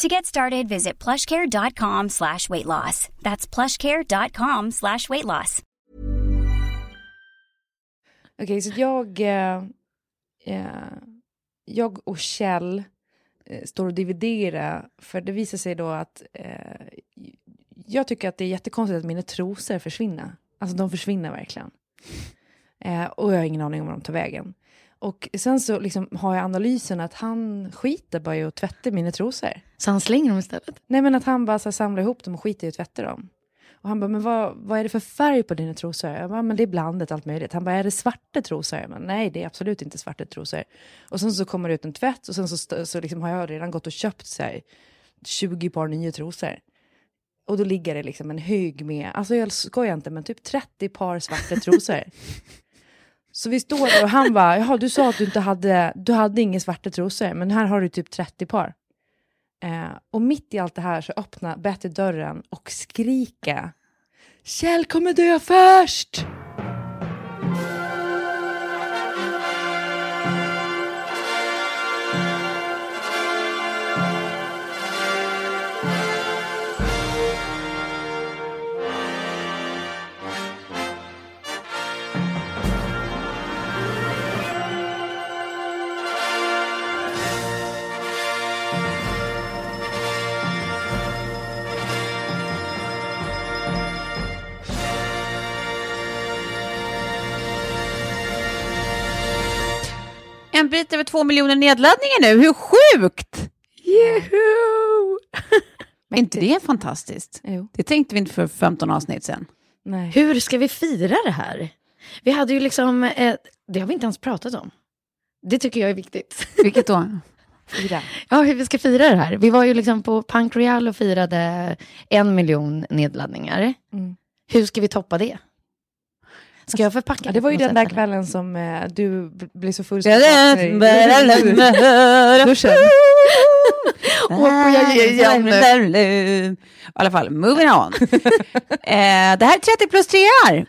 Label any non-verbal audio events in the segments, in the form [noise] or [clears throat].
To get started, visit plushcare.com slash weight loss. That's plushcare.com slash weight loss. Okej, okay, så jag, eh, eh, jag och Kjell eh, står och dividerar, för det visar sig då att eh, jag tycker att det är jättekonstigt att mina trosor försvinner. Alltså de försvinner verkligen. Eh, och jag har ingen aning om var de tar vägen. Och sen så liksom har jag analysen att han skiter bara i att tvätta mina trosor. Så han slänger dem istället? Nej men att han bara så här, samlar ihop dem och skiter i att tvätta dem. Och han bara, men vad, vad är det för färg på dina trosor? Jag bara, men det är blandat allt möjligt. Han bara, är det svarta trosor? Jag bara, nej det är absolut inte svarta trosor. Och sen så kommer det ut en tvätt och sen så, så liksom har jag redan gått och köpt så här, 20 par nya trosor. Och då ligger det liksom en hög med, alltså jag skojar inte, men typ 30 par svarta trosor. [laughs] Så vi står där och han bara, jaha du sa att du inte hade, du hade inga svarta trosor, men här har du typ 30 par. Eh, och mitt i allt det här så öppnar Betty dörren och skriker Kjell kommer dö först! En bit över två miljoner nedladdningar nu. Hur sjukt! Juhu! [laughs] Är inte det fantastiskt? Jo. Det tänkte vi inte för 15 avsnitt sen. Nej. Hur ska vi fira det här? Vi hade ju liksom, eh, det har vi inte ens pratat om. Det tycker jag är viktigt. [laughs] Vilket då? Fira. Ja, hur vi ska fira det här. Vi var ju liksom på Punk Royal och firade en miljon nedladdningar. Mm. Hur ska vi toppa det? Ska jag förpacka Ja, det var ju den där eller? kvällen som eh, du blev så full. [laughs] Duschen. Åh, jag ger igen nu. I alla fall, moving on. [laughs] eh, det här är 30 plus trear.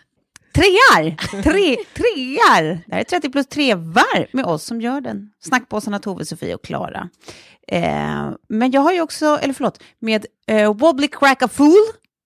Trear! Tre, [laughs] trear! Det här är 30 plus trevar med oss som gör den. Snackpåsarna Tove, Sofie och Klara. Eh, men jag har ju också, eller förlåt, med eh, Wobbly Crack a Fool,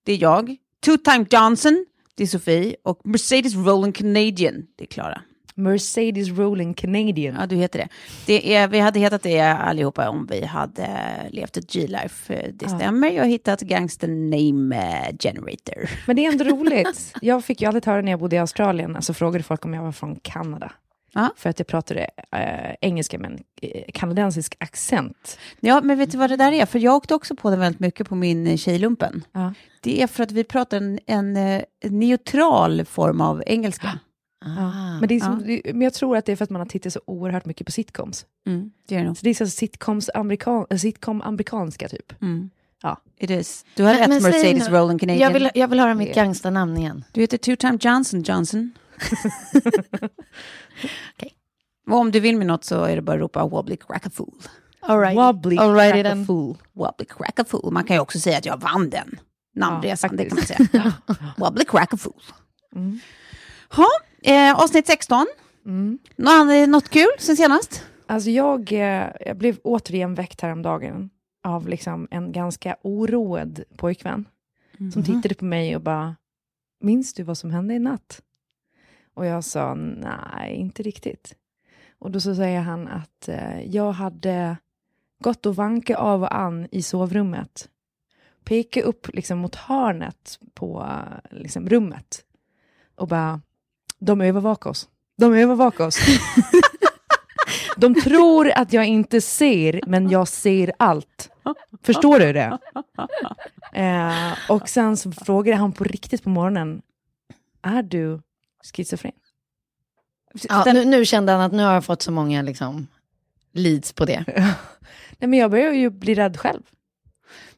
det är jag. Two Time Johnson, det är Sofie. Och Mercedes Rolling Canadian, det är Klara. Mercedes Rolling Canadian. Ja, du heter det. det är, vi hade hetat det allihopa om vi hade levt ett G-life. Det stämmer. Jag har hittat Gangster Name eh, Generator. Men det är ändå roligt. [laughs] Jag fick ju aldrig höra när jag bodde i Australien, alltså frågade folk om jag var från Kanada. Ja. För att jag pratade eh, engelska med en eh, kanadensisk accent. Ja, men vet du vad det där är? För jag åkte också på det väldigt mycket på min eh, tjejlumpen. Ja. Det är för att vi pratar en, en, eh, neutral form av engelska. Ah. Men, det är som, det, men jag tror att det är för att man har tittat så oerhört mycket på sitcoms. Mm, det är det. Så det är så sitcoms amerikan, sitcom amerikanska typ. Mm. Ja. It is. Du har rätt, Mercedes Rolling Canadian. Jag vill, jag vill höra mitt gangstanamn igen. Du heter Two Time Johnson Johnson. [laughs] Okej. Och om du vill med något så är det bara att ropa Wobbly Crack a Fool. All right. Wobbly All righty crack a then. fool. Wobbly Crack a Fool. Man kan ju också säga att jag vann den namnresan, Ja, det kan man säga. [laughs] wobbly crack a fool. Mm. Ha, eh, avsnitt 16. Mm. Nå, något kul sen senast? Alltså jag, eh, jag blev återigen väckt häromdagen av liksom en ganska oroad pojkvän som tittade på mig och bara, minns du vad som hände i natt? Och jag sa, nej, inte riktigt. Och då så säger han att eh, jag hade gått och vankat av och an i sovrummet. Pekade upp liksom mot hörnet på eh, liksom, rummet. Och bara, de övervakar oss. De övervakar oss. [laughs] De tror att jag inte ser, men jag ser allt. Förstår du det? Eh, och sen så frågade han på riktigt på morgonen, är du schizofren? Ja, nu, nu kände han att nu har jag fått så många liksom, leads på det. [laughs] Nej, men jag börjar ju bli rädd själv.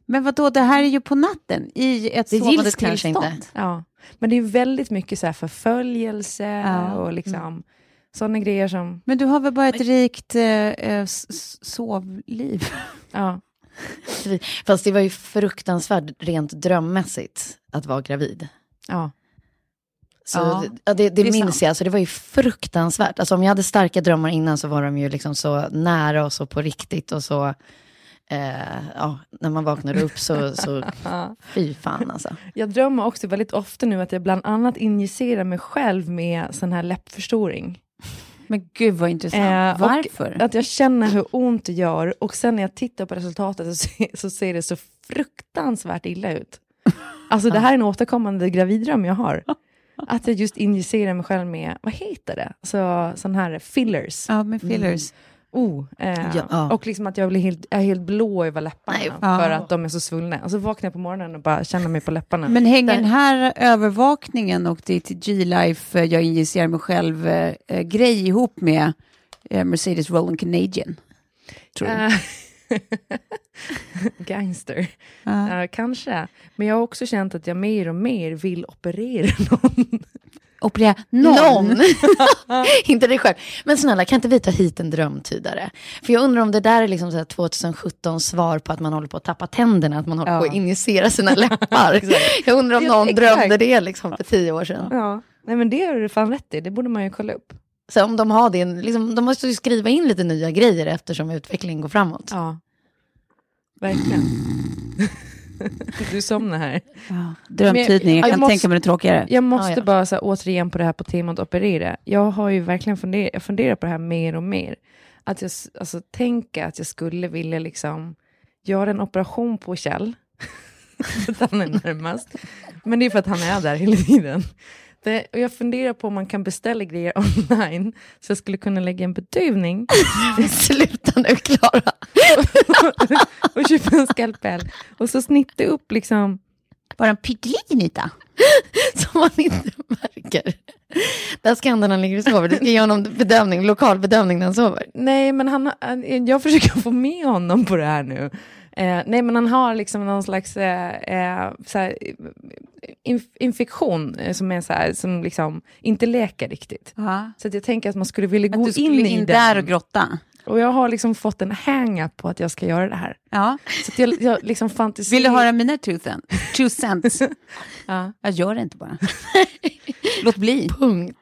Men vad då det här är ju på natten i ett Det sovande tillstånd. inte. Ja. Men det är väldigt mycket så här förföljelse Ja. och liksom sådana grejer som... Men du har väl bara ett rikt eh, eh, sovliv? [laughs] Ja. Fast det var ju fruktansvärt rent drömmässigt att vara gravid. Ja. Så Ja, det, det, det, det minns jag, så det var ju fruktansvärt. Alltså om jag hade starka drömmar innan så var de ju liksom så nära och så på riktigt och så, eh, ja, när man vaknade upp så, så [laughs] fy fan alltså. Jag drömmer också väldigt ofta nu att jag bland annat injicerar mig själv med sån här läppförstoring. Men gud vad intressant. Eh, Varför? Att jag känner hur ont det gör och sen när jag tittar på resultatet så ser, så ser det så fruktansvärt illa ut. Alltså det här är en återkommande graviddröm jag har. [laughs] Att jag just injicerar mig själv med, vad heter det? Så, sån här fillers. Ja, med fillers. Oh, eh, Ja, ja. Och liksom att jag blir helt, jag är helt blå över läpparna Nej, för att de är så svullna. Och så vaknar jag på morgonen och bara känner mig på läpparna. Men hänger den här övervakningen och ditt G-Life, eh, jag injicerar mig själv-grej ihop med eh, Mercedes Roland Canadian? Tror du? [laughs] [laughs] Gangster. Ja. Ja, kanske. Men jag har också känt att jag mer och mer vill operera [laughs] någon. Operera Någon! [laughs] inte dig själv. Men snälla, kan inte vi ta hit en drömtydare? För jag undrar om det där är liksom så här 2017 svar på att man håller på att tappa tänderna, att man håller Ja. på att injicera sina läppar. jag undrar om någon exakt. drömde det liksom för tio år sedan. Ja. Nej men det har du fan rätt i, det borde man ju kolla upp. Så om de har det, liksom, de måste ju skriva in lite nya grejer eftersom utvecklingen går framåt. Ja. Verkligen. [laughs] du somnar här. Ja, drömtidning, jag Men- kan jag måste- tänka mig det tråkigare. Jag måste Ja, ja. bara så här, återigen på det här på temat operera. Jag har ju verkligen funderat, jag funderar på det här mer och mer. Att jag alltså, tänker att jag skulle vilja liksom göra en operation på Kjell. [laughs] att han är närmast. Men det är för att han är där hela tiden. Det, och jag funderar på om man kan beställa grejer [laughs] online så jag skulle kunna lägga en bedövning [laughs] Sluta nu, Klara. [laughs] och köpa en skalpell och så snitta upp liksom Bara en pytteliten yta. Som man inte märker. Där ska han när han ligger och sover. Du ska ge honom bedömning, lokal bedömning när han sover. Nej, men han, han, jag försöker få med honom på det här nu. Eh, nej, men han har liksom någon slags eh, eh, så här, inf infektion eh, som, är så här, som liksom inte läker riktigt. Ja. Så jag tänker att man skulle vilja Att gå skulle in, in, i där den. och grotta. Och jag har liksom fått en hang-up på att jag ska göra det här. Ja. Så jag, jag liksom fantasi... Vill du höra mina two, two cents? [laughs] Ja. Jag gör det inte bara. Låt bli. Punkt.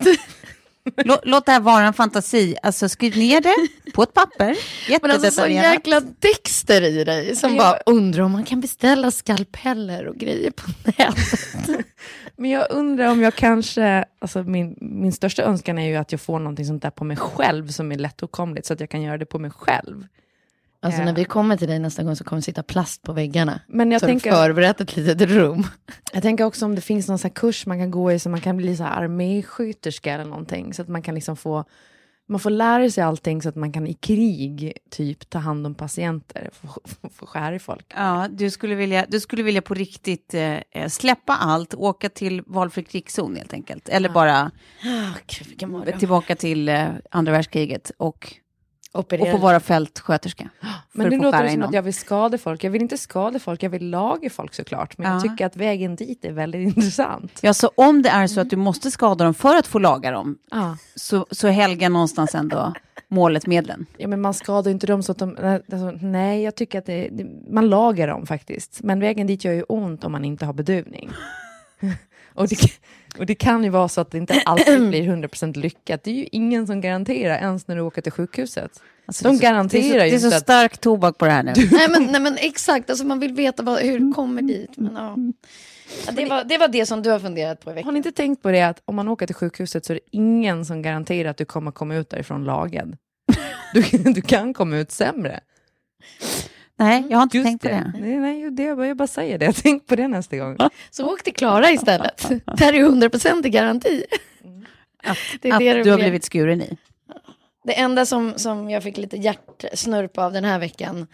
[laughs] Låt, det här vara en fantasi. Alltså skriv ner det på ett papper. [laughs] Men alltså så jäkla Dexter i dig som Ja. bara undrar om man kan beställa skalpeller och grejer på nätet. [laughs] Men jag undrar om jag kanske, alltså min, min största önskan är ju att jag får någonting sånt där på mig själv som är lättåtkomligt så att jag kan göra det på mig själv. Alltså Ja. när vi kommer till dig nästa gång så kommer det sitta plast på väggarna. Men jag så har du tänker, förberett ett litet rum. jag tänker också om det finns någon sån här kurs man kan gå i så man kan bli så här arméskytterska eller någonting. Så att man kan liksom få, man får lära sig allting så att man kan i krig typ ta hand om patienter, få, få, få skära i folk. Ja, du skulle vilja, du skulle vilja på riktigt eh, släppa allt, åka till valfri krigszon helt enkelt. Eller bara Oh, Gud, tillbaka till eh, andra världskriget och, och Operera. få vara fältsköterska. Men det få låter i som någon. att jag vill skada folk. Jag vill inte skada folk, jag vill laga folk såklart. Men jag Ja. tycker att vägen dit är väldigt [laughs] intressant. Ja, så om det är så att du måste skada dem för att få laga dem, Ja. så, så helga någonstans ändå målet medlen. Ja, men man skadar inte dem så att de... Alltså, nej, jag tycker att det, det, man lagar dem faktiskt. Men vägen dit gör ju ont om man inte har bedövning. [laughs] Och det, och det kan ju vara så att det inte alltid [clears throat] blir 100% lyckat. Det är ju ingen som garanterar, ens när du åker till sjukhuset. Alltså, De det är så- garanterar det är så, ju Det är så inte att- stark tobak på det här nu. [laughs] nej, men, nej men exakt, alltså man vill veta vad, hur det kommer dit. Men, ja. Ja, det, var, det var det som du har funderat på i Har veckan. ni inte tänkt på det att om man åker till sjukhuset så är det ingen som garanterar att du kommer komma ut därifrån lagad. Du, [laughs] du kan komma ut sämre. Nej, jag har inte Just tänkt på det. Nej, nej, det, jag bara säger det. Tänk på det nästa gång. Så åk till Klara istället. Där är 100% i garanti. [laughs] Det är Att det det du har blivit skuren i. Det enda som, som jag fick lite hjärtsnurp av den här veckan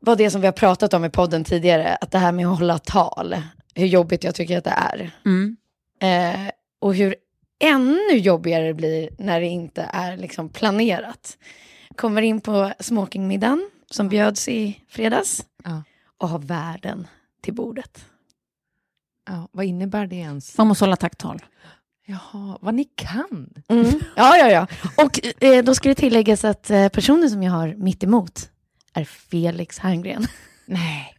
var det som vi har pratat om i podden tidigare, att det här med att hålla tal, hur jobbigt jag tycker att det är. Mm. Eh, och hur ännu jobbigare det blir när det inte är liksom planerat. Kommer in på smokingmiddagen som bjöds i fredags Ja. och har världen till bordet. Ja, vad innebär det ens? Man måste hålla tacktal. Jaha, vad ni kan. Mm. Ja, ja, ja. Och eh, då ska det tilläggas att eh, personen som jag har mitt emot är Felix Herngren. Nej.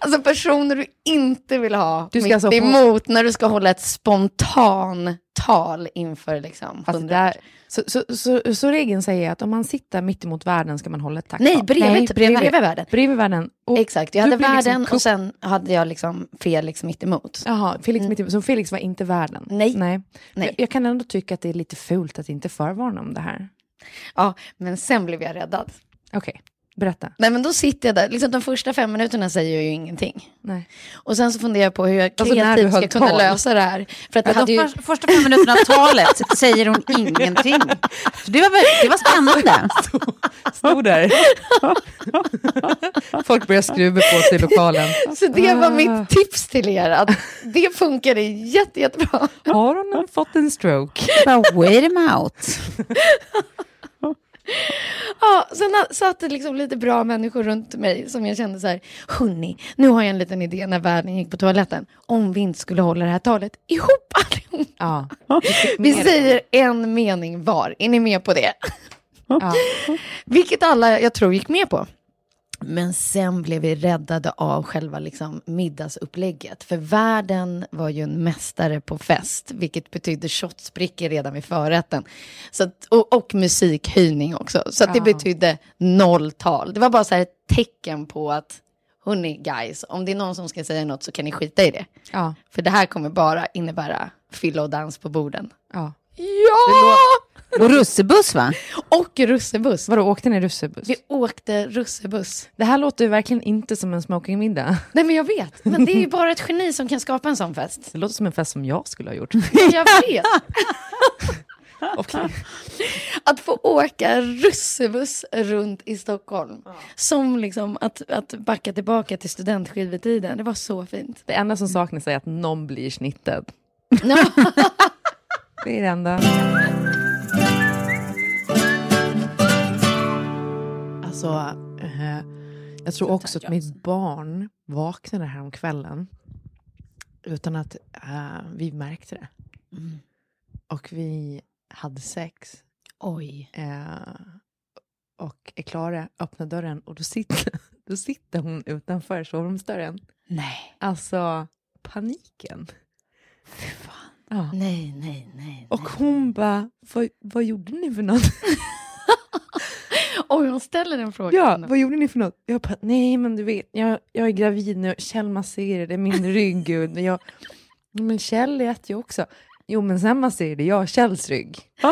Alltså personer du inte vill ha Du mitt alltså emot när du ska hålla ett spontan tal inför liksom Alltså, där, så, så, så, så regeln säger att om man sitter mitt emot världen ska man hålla ett tacktal? Nej, bredvid, Nej, bredvid, bredvid. världen. Bredvid världen. Och, Exakt, jag hade liksom världen kupp- och sen hade jag liksom Felix mitt emot. Jaha, Felix mitt emot. Så Felix var inte världen? Nej. Nej. Nej. Jag, jag kan ändå tycka att det är lite fult att inte förvarna om det här. Ja, men sen blev jag räddad. Okej, berätta. Nej, men då sitter jag där, liksom de första fem minuterna säger jag ju ingenting. Nej. Och sen så funderar jag på hur jag Alltså, kreativt ska höll kunna tal. lösa det här. För att det Ja, hade de ju... för, första fem minuterna av talet säger hon [laughs] ingenting. Det, var, det var spännande. Stod där. Folk börjar skruva på sig i lokalen. Så det var Ah. mitt tips till er, att det funkade jätte, jättebra. Har hon fått en stroke? Bara, wait him out. Ja, sen satt det liksom lite bra människor runt mig som jag kände så här, hörni, nu har jag en liten idé när världen gick på toaletten. Om vi inte skulle hålla det här talet ihop. Ja. [laughs] Vi säger en mening var, är ni med på det? ja. [laughs] Vilket alla, jag tror, gick med på. Men sen blev vi räddade av själva liksom middagsupplägget. För världen var ju en mästare på fest, vilket betydde shotsbrickor redan vid förrätten. Så att, och, och musikhöjning också. Så det betydde noll tal. Det var bara så här ett tecken på att, hörni guys, om det är någon som ska säga något så kan ni skita i det. Ja. För det här kommer bara innebära fylla och dans på borden. ja. Ja! Och russebuss va? Och russebuss. Vadå, åkte ni russebuss? Vi åkte russebuss. Det här låter ju verkligen inte som en smokingmiddag. Nej men jag vet, men det är ju bara ett geni som kan skapa en sån fest. Det låter som en fest som jag skulle ha gjort. Jag vet. [laughs] Okej. Att få åka russebuss runt i Stockholm. Som liksom att, att backa tillbaka till studentskivetiden. Det var så fint. Det enda som saknas är att någon blir snittad. Det är det enda. Alltså, eh, jag tror också att mitt barn vaknade här om kvällen utan att eh, vi märkte det. Och vi hade sex. Oj. Eh, och är klara, öppnar dörren och då sitter, [laughs] då sitter hon utanför sovrumsdörren. Nej. Alltså, paniken. Ja. Nej, nej, nej. Och hon bara, vad, vad gjorde ni för något? [laughs] Oj, hon ställer den frågan. Ja, vad gjorde ni för något? Jag bara, nej men du vet, jag, jag är gravid nu, Kjell masserade min rygg. Och jag, men Kjell äter ju också. Jo men sen masserade jag Kjells rygg. [laughs]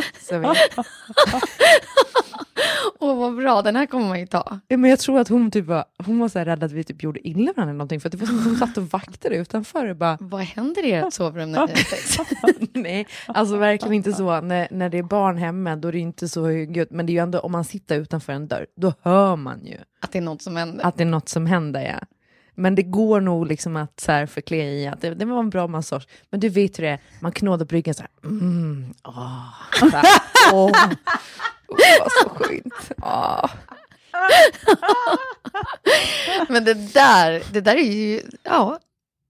Åh, vad bra. Den här kommer man ju ta. ja, men jag tror att hon, typ var, hon var så här rädd att vi typ gjorde illa varandra eller någonting. För att det var som att hon satt och vaktade utanför och bara, Vad händer i ert sovrum när ni sex? [laughs] nej, alltså verkligen inte så. När, när det är barn hemma då är det inte så högljutt. Men det är ju ändå, om man sitter utanför en dörr, då hör man ju. Att det är något som händer. att det är något som händer, ja. Men det går nog liksom att så här förklä i att det, det var en bra massage. Men du vet hur det är, man knådar på ryggen så här. Mm, åh, så här, åh, åh, det var så skönt. Åh. [laughs] Men det där, det där är ju, ja,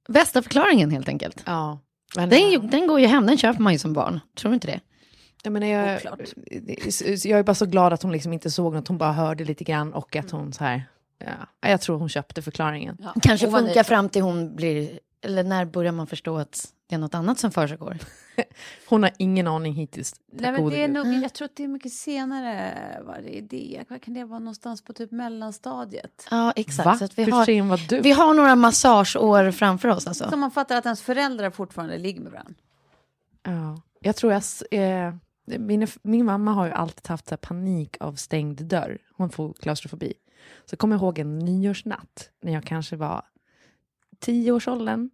bästa förklaringen helt enkelt. Ja, men, Den, ju- den går ju hem, den köper man ju som barn. Tror du inte det? jag, menar, jag, jag är bara så glad att hon liksom inte såg något, hon bara hörde lite grann och att hon så här, ja, jag tror hon köpte förklaringen. Kanske Hon var funkar fram till hon blir, eller när börjar man förstå att det är något annat som försiggår. [laughs] Hon har ingen aning hittills. Nej, men det är nog, jag tror att det är mycket senare. Vad är det? Vad kan det vara någonstans på typ mellanstadiet? Ja, exakt. Va? Så att vi, Hur har, sen var du? vi har några massageår framför oss. Alltså. Så man fattar att ens föräldrar fortfarande ligger med varandra. Ja. Jag tror jag... Eh, min, min mamma har ju alltid haft så panik av stängd dörr. Hon får klaustrofobi. Så kommer jag ihåg en nyårsnatt när jag kanske var tio års åldern.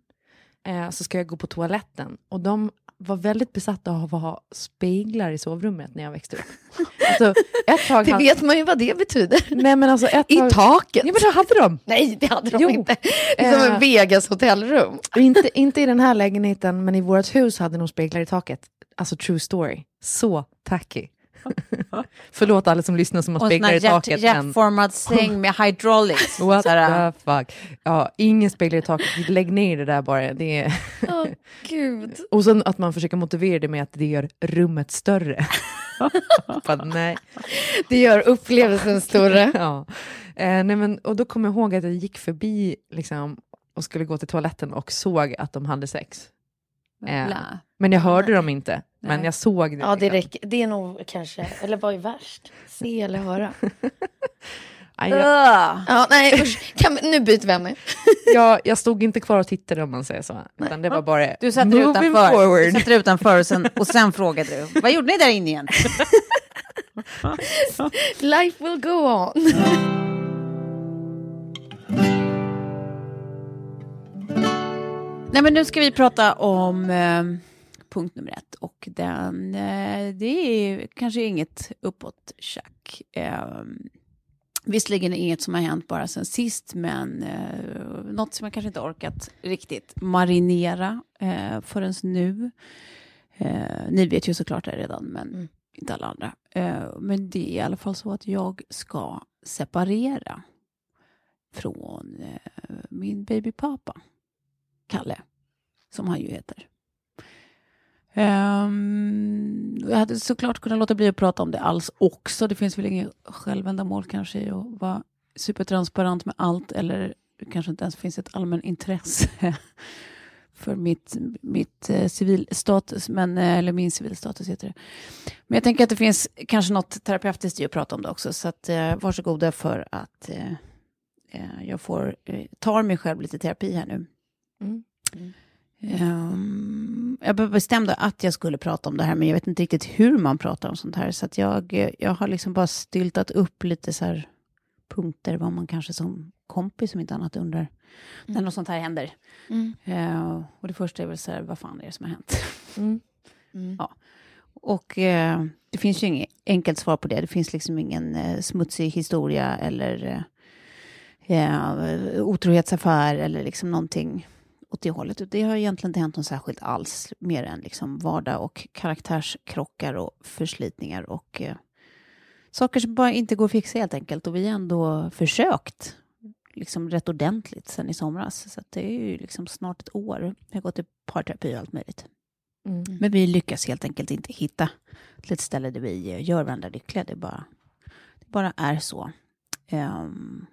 Eh, så ska jag gå på toaletten och de var väldigt besatta av att ha speglar i sovrummet när jag växte upp. [laughs] Alltså, ett tag Det hade- vet man ju vad det betyder. Nej, men alltså ett I tag... taket. Ja, men det hade de. Nej, det hade de Jo. inte. Det är som Eh. en Vegas hotellrum. Inte, inte i den här lägenheten, men i vårt hus hade de speglar i taket. Alltså true story. Så tacky. [laughs] Förlåt alla som lyssnar som har Och en speglar i taket. hjärt, men hjärtformad säng med hydraulics. [laughs] what the fuck. Ja, ingen speglar i taket. Lägg ner det där bara. Det är... Åh, gud. [laughs] Och sen att man försöker motivera det med att det gör rummet större. Bara, nej. Det gör upplevelsen större. Ja. Eh, nej men, och då kommer jag ihåg att jag gick förbi liksom, och skulle gå till toaletten och såg att de hade sex. Eh. Men jag hörde dem inte. Men jag såg det. Ja, det liksom. räcker. Det är nog kanske, eller vad är värst? [laughs] Se eller höra? [laughs] Aj, jag, Ugh. Ja, nej usch. Kan, vi- nu byter vi ämne. [laughs] jag, jag stod inte kvar och tittade om man säger så. Utan det var bara Du satte dig moving utanför, du forward. satte dig utanför och, sen, och sen frågade du. Vad gjorde ni där inne igen? Life will go on. Nej, men nu ska vi prata om eh, punkt nummer ett. Och den, eh, det är kanske inget uppåt-tjack. Eh, visserligen inget som har hänt bara sen sist, men eh, något som jag kanske inte orkat riktigt marinera eh, förrän nu. Eh, ni vet ju såklart det redan, men Mm. inte alla andra. Eh, men det är i alla fall så att jag ska separera från eh, min babypappa. Kalle, som han ju heter. Um, jag hade såklart kunnat låta bli att prata om det alls också. Det finns väl inget självändamål kanske i att vara supertransparent med allt eller det kanske inte ens finns ett allmän intresse [laughs] för mitt, mitt eh, civilstatus, men, eh, eller min civilstatus heter det. Men jag tänker att det finns kanske något terapeutiskt i att prata om det också, så att, eh, varsågoda för att eh, eh jag får, eh, tar mig själv lite terapi här nu. Mm. mm. Ehm, jag bestämde att jag skulle prata om det här, men jag vet inte riktigt hur man pratar om sånt här. Så jag, jag har liksom bara styltat upp lite så här punkter vad man kanske som kompis, som inte annat undrar, när något sånt här händer. Mm. Eh, och det första är väl så här, vad fan är det som har hänt? Mm. Mm. Ja. Och eh, det finns ju inget enkelt svar på det. Det finns liksom ingen eh, smutsig historia eller eh, eh, otrohetsaffär eller liksom någonting åt det hållet. Det har egentligen inte hänt något särskilt alls, mer än liksom vardag och karaktärskrockar och förslitningar och eh, saker som bara inte går att fixa helt enkelt. Och vi har ändå försökt liksom rätt ordentligt sen i somras. Så att det är ju liksom snart ett år. Jag har gått i parterapi och allt möjligt. Mm. Men vi lyckas helt enkelt inte hitta till ett ställe där vi eh, gör varandra lyckliga. Det bara, det bara är så. Ehm,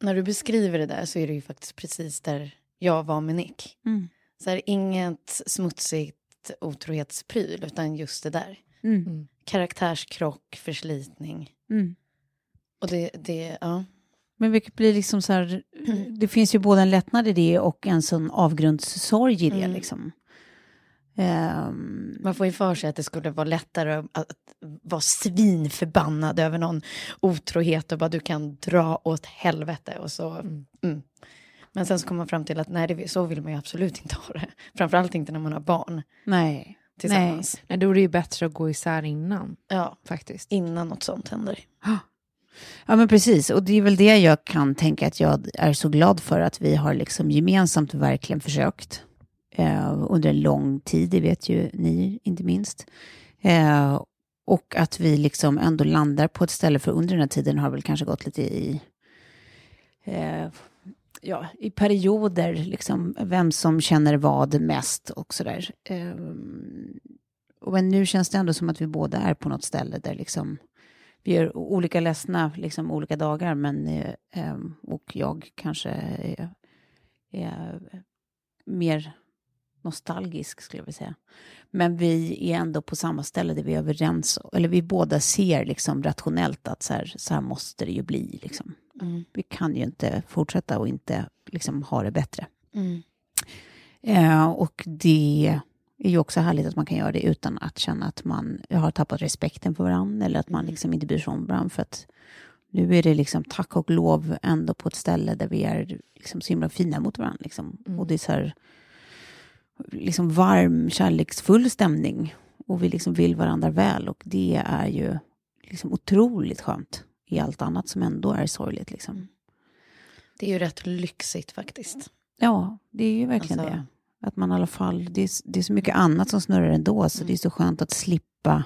När du beskriver det där så är det ju faktiskt precis där jag var med Nick. mm, Så här, inget smutsigt otrohetspryl, utan just det där. mm, Karaktärskrock, förslitning. mm. Och det, det ja. Men vilket blir liksom så här, [clears throat] det finns ju både en lättnad i det och en sån avgrundssorg i det. Mm. Liksom. Ehm, Man får ju för sig att det skulle vara lättare att- att vara svinförbannad över någon otrohet och bara du kan dra åt helvete och så. Mm. Men sen så kommer man fram till att nej, det, så vill man ju absolut inte ha det. [laughs] Framförallt inte när man har barn nej. tillsammans. Nej, då är det ju bättre att gå isär innan, Ja, faktiskt. innan något sånt händer. [gasps] Ja, men precis. Och det är väl det jag kan tänka att jag är så glad för, att vi har liksom gemensamt verkligen försökt eh, under en lång tid, det vet ju ni inte minst. Eh, och att vi liksom ändå landar på ett ställe, för under den här tiden har väl kanske gått lite i, eh, ja, i perioder, liksom, vem som känner vad mest och sådär. Um, men nu känns det ändå som att vi båda är på något ställe där liksom vi är olika ledsna liksom olika dagar, men um, och jag kanske är, är mer nostalgisk skulle jag vilja säga. Men vi är ändå på samma ställe där vi är överens, eller vi båda ser liksom rationellt att så här, så här måste det ju bli. Liksom. Mm. Vi kan ju inte fortsätta och inte liksom, ha det bättre. Mm. Eh, och det är ju också härligt att man kan göra det utan att känna att man har tappat respekten för varandra eller att man liksom inte bryr sig om varandra. För att nu är det liksom tack och lov ändå på ett ställe där vi är liksom så himla fina mot varandra. Liksom. Och det är så här liksom varm, kärleksfull stämning. Och vi liksom vill varandra väl och det är ju liksom otroligt skönt i allt annat som ändå är sorgligt. Liksom. Det är ju rätt lyxigt faktiskt. Ja, det är ju verkligen Alltså- det. Att man i alla fall, det är, det är så mycket annat som snurrar ändå, så det är så skönt att slippa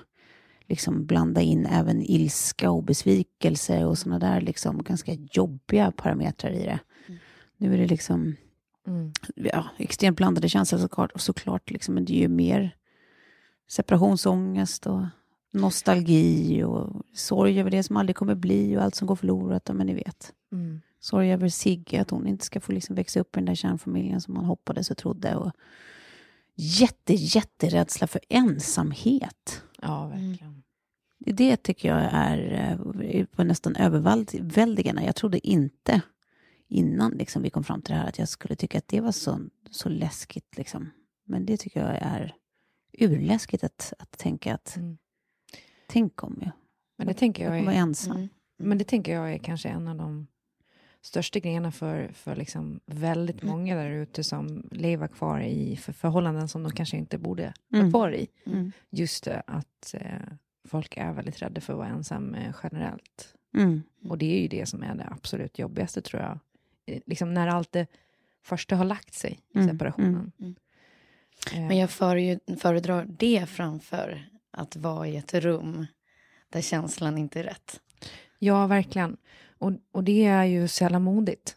liksom blanda in även ilska och besvikelse och sådana där liksom ganska jobbiga parametrar i det. Nu är det liksom Mm. ja, extremt blandade känslor såklart, såklart liksom, men det är ju mer separationsångest och nostalgi och sorg över det som aldrig kommer bli och allt som går förlorat, men ni vet. Mm. Sorg över Sigge, att hon inte ska få liksom växa upp i den där kärnfamiljen som man hoppades och trodde. Och jätte, jätterädsla för ensamhet. Ja, verkligen. Det tycker jag är eh, på nästan överväldigande. Jag trodde inte innan liksom, vi kom fram till det här att jag skulle tycka att det var så, så läskigt. Liksom. Men det tycker jag är urläskigt att, att tänka att Mm. Tänk om jag, Men det tänker jag jag är, ensam. Mm. men det tänker jag är kanske en av de största grejerna för, för liksom väldigt många där ute som lever kvar i för förhållanden som de kanske inte borde vara Mm. kvar i. Mm. Just det, att eh, folk är väldigt rädda för att vara ensam eh, generellt. Mm. Och det är ju det som är det absolut jobbigaste tror jag. Eh, Liksom när allt det första har lagt sig i Mm, separationen. mm. Men jag före ju, föredrar det framför att vara i ett rum där känslan inte är rätt. Ja, verkligen. Och, och det är ju så jävla modigt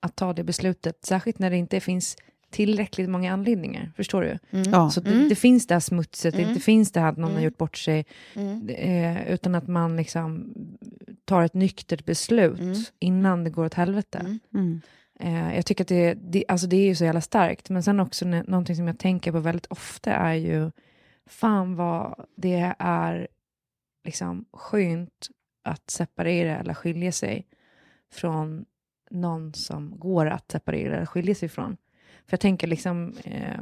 att ta det beslutet, särskilt när det inte finns tillräckligt många anledningar. Förstår du? Mm. Ja. Så det, Mm. det finns det här smutset, det Mm. inte finns det här att någon har Mm. gjort bort sig, Mm. eh, utan att man liksom tar ett nyktert beslut Mm. innan det går åt helvete. Mm. Mm. Eh, jag tycker att det, det, alltså det är ju så jävla starkt, men sen också när, någonting som jag tänker på väldigt ofta är ju, fan vad det är liksom skönt att separera eller skilja sig från någon som går att separera eller skilja sig från. För jag tänker liksom, eh,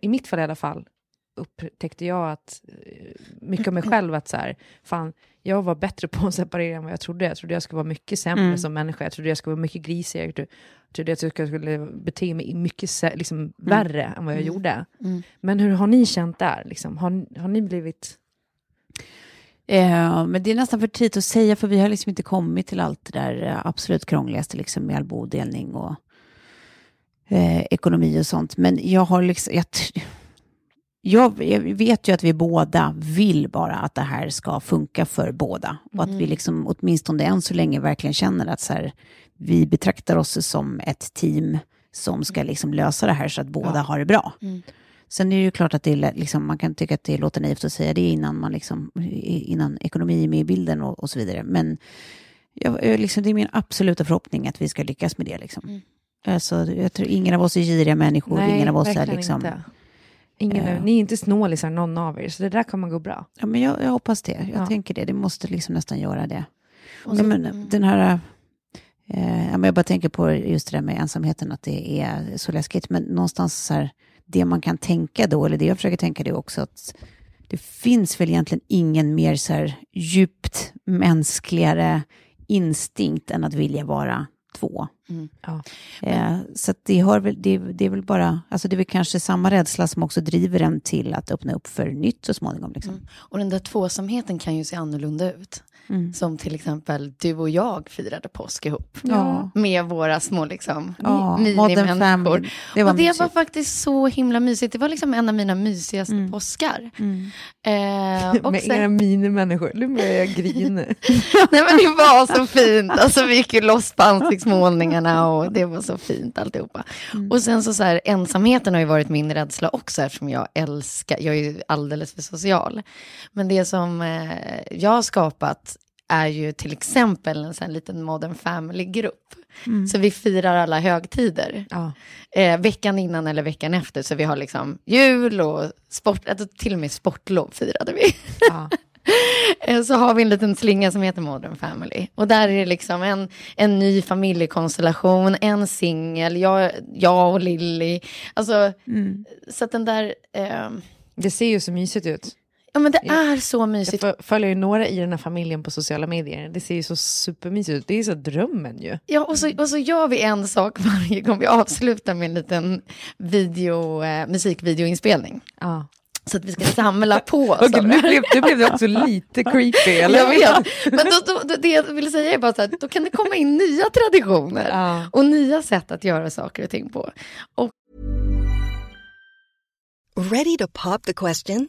i mitt fall i alla fall, upptäckte jag att eh, mycket av mig [clears throat] själv att så här, fan, jag var bättre på att separera än vad jag trodde. Jag trodde jag skulle vara mycket sämre Mm. som människa. Jag trodde jag skulle vara mycket grisigare. Jag trodde- att jag skulle bete mig mycket liksom, värre än vad jag Mm. gjorde. Mm. Men hur har ni känt där? Liksom? Har, har ni blivit... Eh, men det är nästan för tidigt att säga, för vi har liksom inte kommit till allt det där eh, absolut krångligaste, liksom med all bodelning och eh, ekonomi och sånt. Men jag har liksom, jag, jag, jag vet ju att vi båda vill bara att det här ska funka för båda. Och att vi liksom, åtminstone än så länge verkligen känner att så här, vi betraktar oss som ett team som ska liksom lösa det här så att båda Ja. har det bra. Mm. Sen är det ju klart att det är, liksom, man kan tycka att det låter naivt att säga det innan, man liksom, innan ekonomi är med i bilden och, och så vidare. Men jag, liksom, det är min absoluta förhoppning att vi ska lyckas med det. Liksom. Mm. Alltså, jag tror ingen av oss är giriga människor, ingen av oss är liksom... inte. Ingen, Eh. Ni är inte snålisar någon av er, så det där kommer gå bra. Ja, men jag, jag hoppas det. Jag Ja. tänker det. Det måste liksom nästan göra det. Och Ja, så- men, mm. den här... Eh, ja, men jag bara tänker på just det där med ensamheten, att det är så läskigt. Men någonstans så här, det man kan tänka då, eller det jag försöker tänka det är också att det finns väl egentligen ingen mer så här djupt mänskligare instinkt än att vilja vara två. Mm. Ja. Eh, så det, har väl, det, det är väl bara, alltså det är väl kanske samma rädsla som också driver en till att öppna upp för nytt så småningom. Liksom. Mm. Och den där tvåsamheten kan ju se annorlunda ut. Mm. Som till exempel du och jag firade påsk ihop. Ja. Med våra små liksom, Ja, minimänniskor. Det var och det mysigt. var faktiskt så himla mysigt. Det var liksom en av mina mysigaste Mm. påskar. Mm. Eh, och [laughs] Med sen- era minimänniskor. Nu börjar jag grina. [laughs] Nej men det var så fint. Alltså vi gick ju loss på ansiktsmålningarna och det var så fint alltihopa. Och sen så, så här, ensamheten har ju varit min rädsla också eftersom jag älskar, jag är ju alldeles för social. Men det som eh, jag har skapat är ju till exempel en sån liten modern family-grupp. Så vi firar alla högtider. Ja. Eh, veckan innan eller veckan efter. Så vi har liksom jul och sport, alltså till och med sportlov firade vi. Ja. [laughs] Eh, så har vi en liten slinga som heter Modern Family. Och där är det liksom en, en ny familjekonstellation, en singel, jag, jag och Lilly. Alltså, så att den där... Eh, Det ser ju så mysigt ut. Ja men det är så Jag mysigt. fö- följer ju några i den här familjen på sociala medier. Det ser ju så supermysigt ut. Det är ju så drömmen ju. Ja, och så, och så gör vi en sak [laughs] varje gång vi avslutar med en liten video, eh, musikvideoinspelning. Ja. Så att vi ska samla på oss. Okej, av nu blev, nu blev det också lite [laughs] creepy, eller? Jag vet, men då, då, då, det jag vill säga är bara så här, då kan det komma in nya traditioner Ja. och nya sätt att göra saker och ting på. Och Ready to pop the question?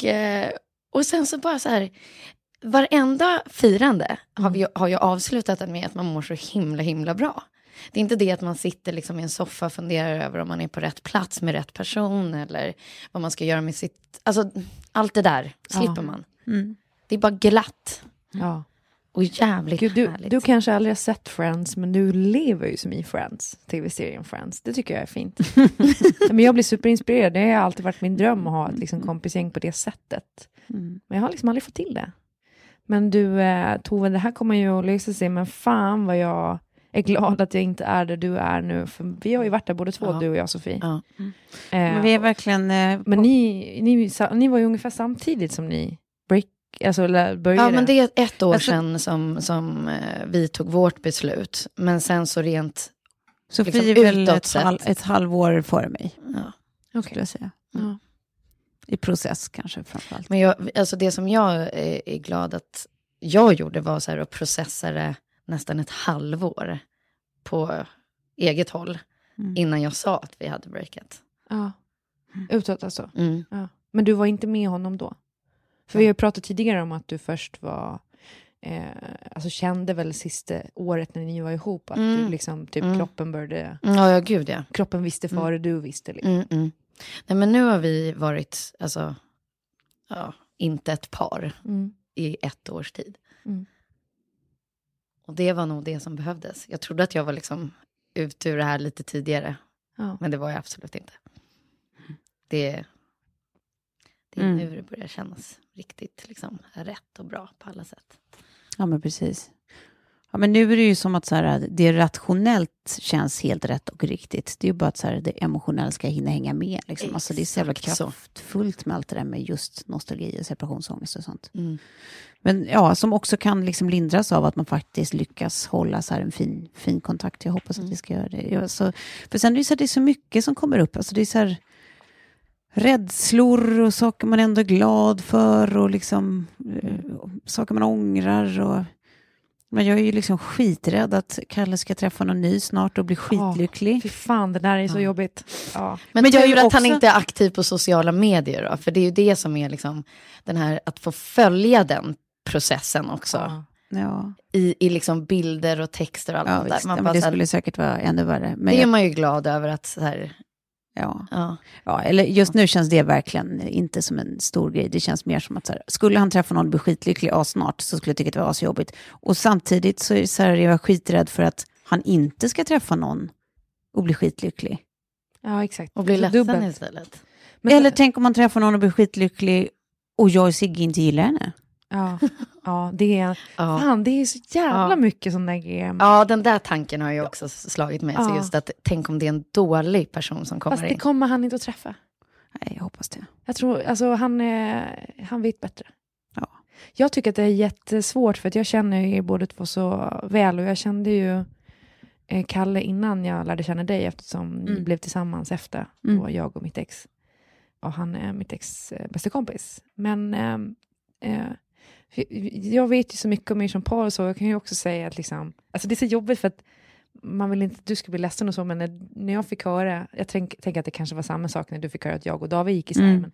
Och, eh, och sen så bara så här, varenda firande har, vi, har ju avslutat med att man mår så himla, himla bra. Det är inte det att man sitter liksom i en soffa och funderar över om man är på rätt plats med rätt person eller vad man ska göra med sitt... Alltså, allt det där slipper man. Det är bara glatt Ja. Och jävligt Gud, du, härligt. du kanske aldrig har sett Friends, men du lever ju som i Friends, tv-serien Friends. Det tycker jag är fint. [laughs] men jag blir superinspirerad. Det har alltid varit min dröm att ha ett liksom, kompisgäng på det sättet. Men jag har liksom aldrig fått till det. Men du, eh, Tove, det här kommer ju att lösa sig, men fan vad jag är glad att jag inte är där du är nu. För vi har ju varit där båda två, Ja. du och jag, Sofie. Ja. Eh, Men vi är verkligen... Eh, men ni, ni, sa- ni var ju ungefär samtidigt som ni alltså, började. Ja, men det är ett år Alltså- sedan som, som eh, vi tog vårt beslut. Men sen så rent... Sofie liksom är väl ett, halv, ett halvår före mig, Ja. Okej. skulle jag säga. Ja. I process kanske framförallt. Men jag, alltså det som jag är, är glad att jag gjorde var så här att processa det nästan ett halvår på eget håll. Mm. Innan jag sa att vi hade breakat. Ja. Utåt alltså. Mm. Ja. Men du var inte med honom då? För vi har pratat tidigare om att du först var, eh, alltså kände väl sista året när ni var ihop, att Mm. du liksom, typ Mm. kroppen började, Ja, ja, gud ja. kroppen visste Mm. före du visste. Liksom. Mm, mm. Nej, men nu har vi varit, alltså, ja, inte ett par Mm. i ett års tid. Mm. Och det var nog det som behövdes. Jag trodde att jag var liksom ut ur det här lite tidigare. Ja. Men det var jag absolut inte. Det, det är Mm. nu det börjar kännas riktigt liksom, rätt och bra på alla sätt. Ja, men precis. Ja, men nu är det ju som att så här, det rationellt känns helt rätt och riktigt. Det är ju bara att så här, det emotionella ska hinna hänga med. Liksom. Alltså, det är så jävla kraftfullt med allt det där med just nostalgi och separationsångest och sånt. Mm. Men ja, som också kan liksom lindras av att man faktiskt lyckas hålla så en fin, fin kontakt. Jag hoppas att vi ska göra det. Ja, så, för sen är det, så här, det är så mycket som kommer upp. Alltså det är så här, rädslor och saker man ändå är glad för och liksom eh, saker man ångrar. Och, men jag är ju liksom skiträdd att Kalle ska träffa någon ny snart och bli skitlycklig. Fy fan, det där är så Ja. jobbigt. Ja. Men, Men tur jag är ju att han också- inte är aktiv på sociala medier då, för det är ju det som är liksom den här, att få följa den processen också. Ja. Ja, I, I liksom bilder och texter och allt ja där. visst. Man Men bara, det här, skulle säkert vara ännu värre. Men det är jag, man ju glad över att så här, ja. ja. Ja, eller just nu känns det verkligen inte som en stor grej. Det känns mer som att så här, skulle han träffa någon och bli skitlycklig snart så skulle jag tycka att det var asjobbigt. Och samtidigt så är, så här, jag är skiträdd för att han inte ska träffa någon och bli skitlycklig. ja, exakt. och bli Så ledsen dubbelt. istället. Men- eller tänk om man träffar någon och blir skitlycklig och jag och Sigge inte gillar henne. Ja, ja, det är, Ja. fan, det är så jävla Ja. mycket sån där grejer. ja, den där tanken har ju också slagit mig. Så Ja. just att tänk om det är en dålig person som kommer Fast det in. kommer han inte att träffa. Nej, jag hoppas det. Jag tror, alltså han, är, han vet bättre. Ja. Jag tycker att det är jättesvårt för att jag känner ju er båda två så väl och jag kände ju eh, Kalle innan jag lärde känna dig eftersom Mm. blev tillsammans efter, Mm. då jag och mitt ex. Och han är mitt ex eh, bästa kompis. Men ehm, eh, jag vet ju så mycket om er som par och så, jag kan ju också säga att liksom, alltså det är så jobbigt för att man vill inte att du ska bli ledsen och så, men när, när jag fick höra, jag tänk- tänker att det kanske var samma sak när du fick höra att jag och David gick isär, Mm. men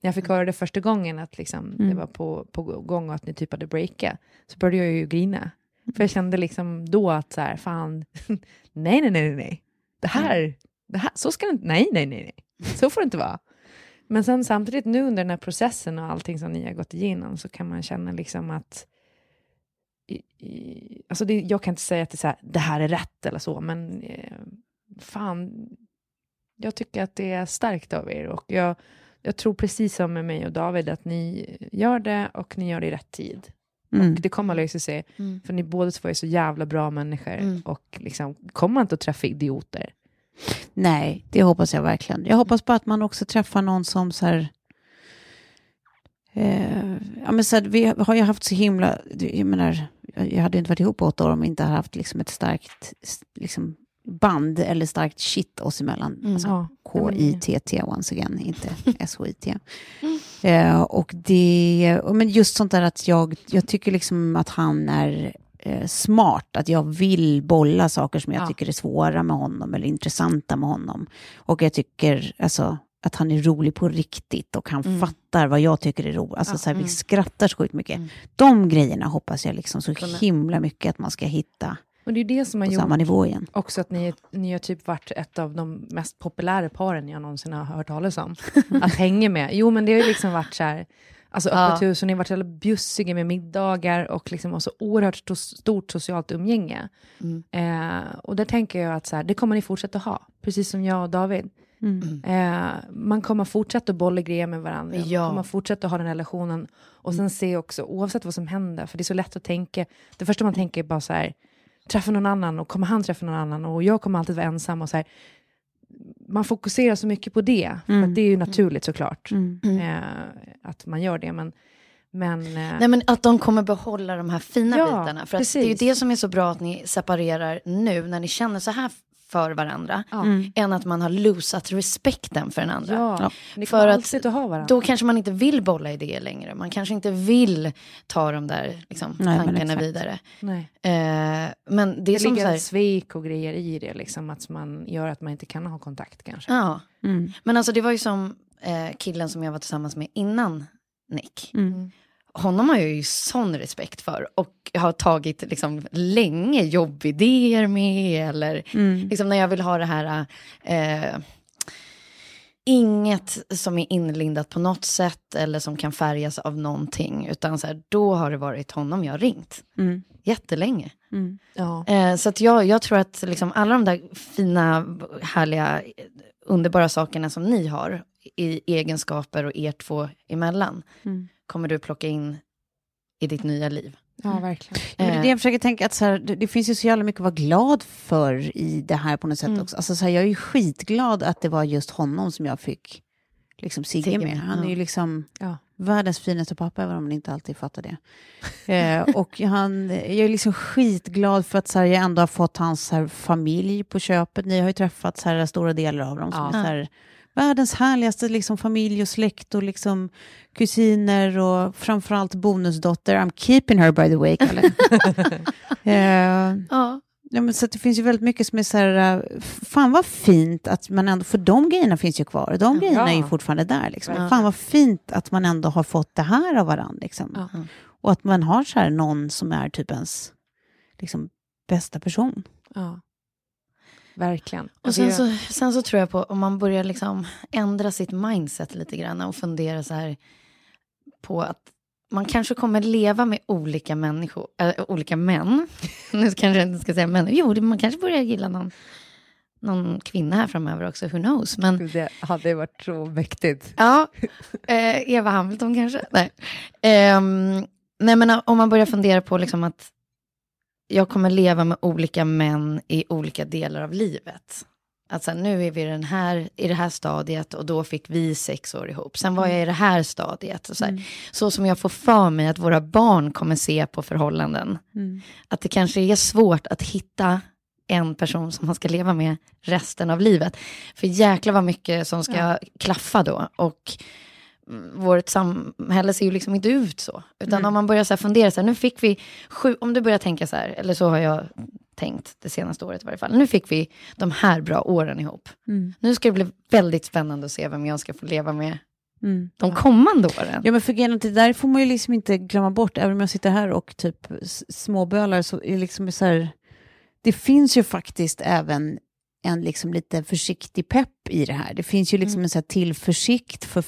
när jag fick höra det första gången att liksom, det Mm. var på, på gång och att ni typ hade breakat, så började jag ju grina. För jag kände liksom då att så här, fan, [laughs] nej, nej, nej, nej, nej. Det här, det här, så ska det inte, nej, nej, nej, nej. Så får det inte vara. Men sen samtidigt nu under den här processen och allting som ni har gått igenom så kan man känna liksom att i, i, alltså det, jag kan inte säga att det, är så här, det här är rätt eller så, men eh, fan, jag tycker att det är starkt av er och jag, jag tror precis som med mig och David att ni gör det och ni gör det i rätt tid. Mm. Och det kommer att lösa sig, Mm. för ni båda två är så jävla bra människor Mm. och liksom, kommer inte att träffa idioter. Nej, det hoppas jag verkligen. Jag hoppas bara att man också träffar någon som så här... Eh, ja, men så här, vi har ju haft så himla... Jag menar, jag hade inte varit ihop åtta år om vi inte hade haft liksom ett starkt liksom, band eller starkt shit oss emellan. Mm. Alltså, Ja, K-I-T-T once again, inte [laughs] S-H-I-T. Eh, och det, men just sånt där att jag, jag tycker liksom att han är eh, smart, att jag vill bolla saker som jag Ja. tycker är svåra med honom eller intressanta med honom. Och jag tycker alltså, att han är rolig på riktigt och han Mm. fattar vad jag tycker är roligt. Alltså, Ja, så här, vi mm. skrattar så sjukt mycket. Mm. De grejerna hoppas jag liksom så himla mycket att man ska hitta Och det är det som har på gjort samma nivå igen. också att ni, ni har typ varit ett av de mest populära paren jag någonsin har hört talas om. [laughs] att hänga med. Jo, men det har ju liksom varit så här, alltså Ja. öppet hus och ni har varit så jävla bjussiga med middagar och liksom och så oerhört sto- stort socialt umgänge. Mm. Eh, och där tänker jag att så här, det kommer ni fortsätta ha, precis som jag och David. Mm. Eh, man kommer fortsätta bolla grejer med varandra, Ja. man kommer fortsätta ha den relationen och sen se också, oavsett vad som händer, för det är så lätt att tänka, det första man tänker är bara så här, träffa någon annan och kommer han träffa någon annan och jag kommer alltid vara ensam och så här, man fokuserar så mycket på det, för Mm. det är ju naturligt såklart, Mm. eh, att man gör det, men, men eh, Nej, men att de kommer behålla de här fina Ja, bitarna. För att det är ju det som är så bra att ni separerar nu, när ni känner så här för varandra, Mm. än att man har losat respekten för den andra. ja, Ja. ni För att att ha varandra. Då kanske man inte vill bolla idéer längre. Man kanske inte vill ta de där liksom, Nej, men tankarna exakt. vidare. Nej. Eh, men det är Det som så ligger här, svek och grejer i det, liksom, att man gör att man inte kan ha kontakt kanske. ja. Mm. Men alltså det var ju som eh, killen som jag var tillsammans med innan Nick. Mm. Honom har jag ju sån respekt för och har tagit liksom länge jobbidéer med eller Mm. liksom när jag vill ha det här eh, inget som är inlindat på något sätt eller som kan färgas av någonting utan så här, då har det varit honom jag har ringt Mm. jättelänge. Mm. Ja. Eh, så att jag, jag tror att liksom alla de där fina, härliga, underbara sakerna som ni har i egenskaper och er två emellan Mm. Kommer du plocka in i ditt nya liv. ja, verkligen. Ja, men det jag försöker tänka, att så här, det, det finns ju så jävla mycket att vara glad för i det här på något sätt Mm. också. Alltså, så här, jag är ju skitglad att det var just honom som jag fick liksom, Sigge Sigge med. Han är ju liksom Ja. världens finaste pappa, även om man inte alltid fattar det. eh, och han, jag är liksom skitglad för att så här, jag ändå har fått hans så här, familj på köpet. Ni har ju träffat så här, stora delar av dem. Som Ja. är så här, världens härligaste liksom, familj och släkt och liksom, kusiner och framförallt bonusdotter. I'm keeping her by the way, Kalle. [laughs] [laughs] eh, Ja. Ja, men så det finns ju väldigt mycket som är så här, äh, fan vad fint att man ändå, för de grejerna finns ju kvar, de grejerna är ju fortfarande där. Liksom. Ja. Fan vad fint att man ändå har fått det här av varandra. Liksom. Ja. Och att man har så här någon som är typ ens liksom, bästa person. Ja. Verkligen. Och sen så, sen så tror jag på om man börjar liksom ändra sitt mindset lite grann och fundera så här på att man kanske kommer leva med olika människor, äh, olika män. [laughs] nu kanske jag inte ska säga män. Jo, man kanske börjar gilla någon, någon kvinna här framöver också, who knows. Men, Det hade varit så mäktigt. ja, eh, Eva Hamilton kanske. Nej. Ehm, nej, men om man börjar fundera på liksom att jag kommer leva med olika män i olika delar av livet. Att så här, nu är vi i, den här, i det här stadiet och då fick vi sex år ihop. Sen var jag i det här stadiet. Och så, här, så som jag får för mig att våra barn kommer se på förhållanden. Att det kanske är svårt att hitta en person som man ska leva med resten av livet. För jäkla vad mycket som ska klaffa då. Och mm, vårt samhälle ser ju liksom inte ut så. Utan om man börjar så här fundera, så här, nu fick vi sju, om du börjar tänka så här, eller så har jag tänkt det senaste året i varje fall. Nu fick vi de här bra åren ihop. Nu ska det bli väldigt spännande att se vem jag ska få leva med de kommande åren. Ja men för det där får man ju liksom inte glömma bort, även om jag sitter här och typ småbölar så är det liksom så här, det finns ju faktiskt även en liksom lite försiktig pepp i det här. Det finns ju liksom en så här tillförsikt för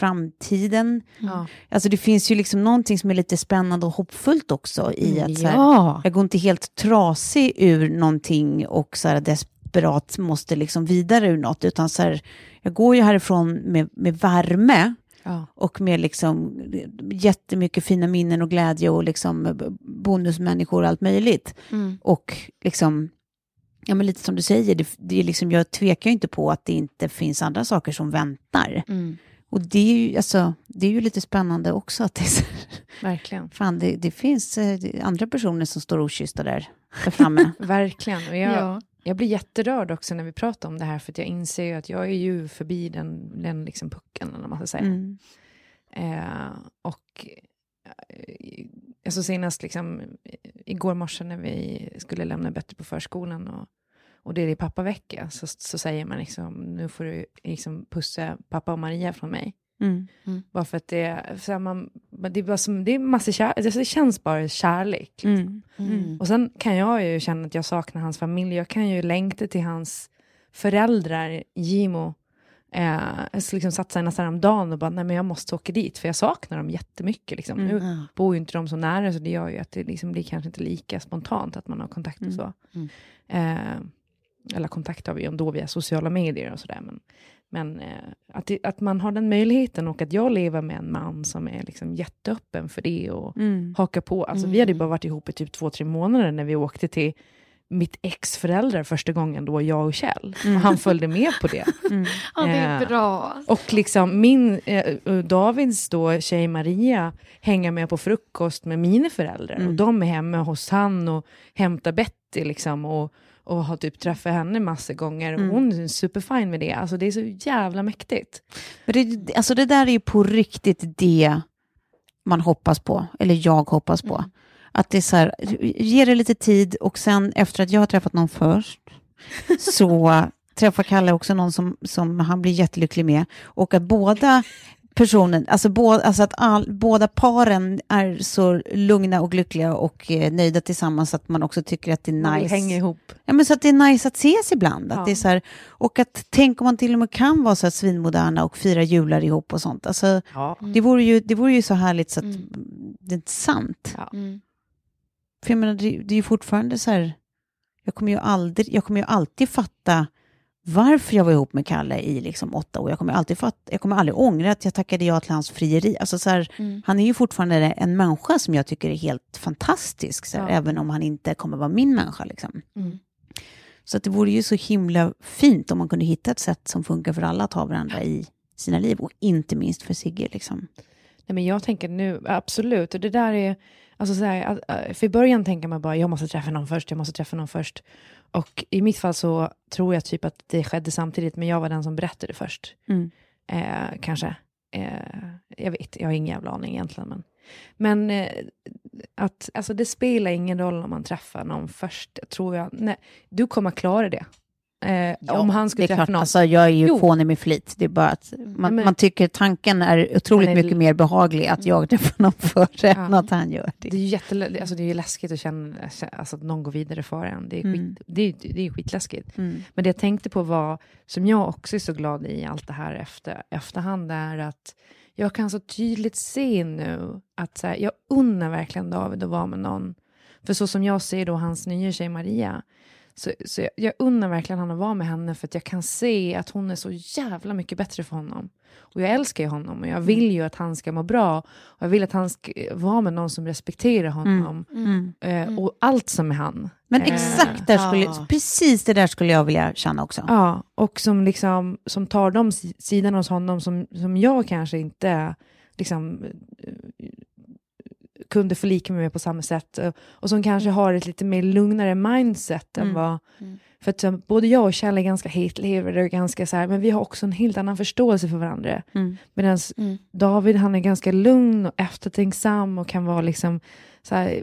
framtiden. Ja. Alltså det finns ju liksom någonting som är lite spännande och hoppfullt också i att så här, ja. jag går inte helt trasig ur någonting och så här desperat måste liksom vidare ur något, utan så här, jag går ju härifrån med, med värme Ja. och med liksom jättemycket fina minnen och glädje och liksom bonusmänniskor och allt möjligt. Mm. Och liksom, ja men lite som du säger, det, det är liksom, jag tvekar ju inte på att det inte finns andra saker som väntar. Mm. Och det är ju, alltså, det är ju lite spännande också att det, är Verkligen. fan, det, det finns eh, det andra personer som står okyssta där, där framme. [laughs] Verkligen. Och jag, Ja. jag blir jätterörd också när vi pratar om det här, för att jag inser ju att jag är ju förbi den, den liksom pucken, eller vad man ska säga. Mm. Eh, och eh, alltså senast liksom, igår morse när vi skulle lämna Bättre på förskolan och, och det är pappavecka, så, så säger man liksom, nu får du liksom pussa pappa och Maria från mig. Mm. Bara för att det, är- så här, man, det är bara som, det är massor kär, alltså det känns bara kärlek. liksom. Mm. Mm. Och sen kan jag ju känna att jag saknar hans familj. Jag kan ju längta till hans föräldrar, Gimo. Eh, jag skulle liksom satt sig nästan häromdagen och bara, nej men jag måste åka dit, för jag saknar dem jättemycket. Liksom. Nu Ja. bor ju inte de så nära, så det gör ju att det liksom blir kanske inte lika spontant att man har kontakt och så. Mm. Eh, eller kontakt har vi ändå via sociala medier och sådär. Men, men eh, att, det, att man har den möjligheten och att jag lever med en man som är liksom jätteöppen för det och Mm. haka på. Alltså, Vi hade ju bara varit ihop i typ två, tre månader när vi åkte till mitt ex föräldrar första gången, då jag och Kjell. Och han följde med på det. [laughs] ja, det är Eh, bra. Och liksom min, eh, Davids då, tjej Maria, hänger med på frukost med mina föräldrar. Och de är hemma hos han och hämtar Betty liksom. Och, och har typ träffat henne massor gånger. Och hon är superfine med det. Alltså det är så jävla mäktigt. Men det, alltså det där är ju på riktigt det man hoppas på, eller jag hoppas på. Att det är så här, ge det lite tid och sen efter att jag har träffat någon först, så träffar Kalle också någon som, som han blir jättelycklig med. Och att båda personen, alltså, bo, alltså att all, båda paren är så lugna och lyckliga och eh, nöjda tillsammans att man också tycker att det är Man nice. hänga ihop. Ja, men så att det är nice att ses ibland. Att Ja. det är så här, och att tänk om man till och med kan vara så här svinmoderna och fira jular ihop och sånt. Alltså, Ja. det, vore ju, det vore ju så härligt så att det är inte sant. Ja. Mm. För jag menar, det, det är ju fortfarande så här, jag kommer ju, aldrig, jag kommer ju alltid fatta varför jag var ihop med Kalle i liksom åtta år. Jag kommer, alltid fatta, jag kommer aldrig ångra att jag tackade ja till hans frieri. Alltså så här, Han är ju fortfarande en människa som jag tycker är helt fantastisk, så här, Ja. även om han inte kommer vara min människa. Liksom. Mm. Så att det vore ju så himla fint om man kunde hitta ett sätt som funkar för alla att ha varandra i sina liv. Och inte minst för Sigge. Liksom. Nej, men jag tänker nu, absolut. Och det där är, alltså så här, äh, för i början tänker man bara, jag måste träffa någon först, jag måste träffa någon först. Och i mitt fall så tror jag typ att det skedde samtidigt, men jag var den som berättade först. Mm. Eh, kanske. Eh, jag vet, jag har ingen jävla aning egentligen. Men, men eh, att, alltså det spelar ingen roll om man träffar någon först, tror jag. Nej, du kommer klara det. Eh, om han skulle träffa klart, någon. alltså, jag är ju Jo. fånig med flit. Det är bara att man, men- man tycker tanken är otroligt är- mycket mer behaglig att jag träffar någon [laughs] före Ja. än att han gör det. Det är ju alltså det är läskigt att känna alltså att någon går vidare före en. Det är, Mm. skit, det är, det är skitläskigt. Mm. Men det jag tänkte på var, som jag också är så glad i allt det här efter, efterhand, är att jag kan så tydligt se nu att så här, jag unnar verkligen David att vara med någon. För så som jag ser då hans nya tjej Maria, så, så jag, jag unnar verkligen han att vara med henne för att jag kan se att hon är så jävla mycket bättre för honom. Och jag älskar ju honom och jag vill ju att han ska må bra. Och jag vill att han ska vara med någon som respekterar honom. Mm. Eh, och allt som är han. Men Eh, exakt, där skulle, ja. precis det där skulle jag vilja känna också. Ja, och som, liksom, som tar de si- sidorna hos honom som, som jag kanske inte liksom, eh, kunde förlika mig med på samma sätt. Och, och som kanske har ett lite mer lugnare mindset än Mm. vad... Mm. För att um, både jag och Kjell är ganska hetlevade och ganska så här, men vi har också en helt annan förståelse för varandra. Mm. Medan Mm. David, han är ganska lugn och eftertänksam och kan vara liksom så här,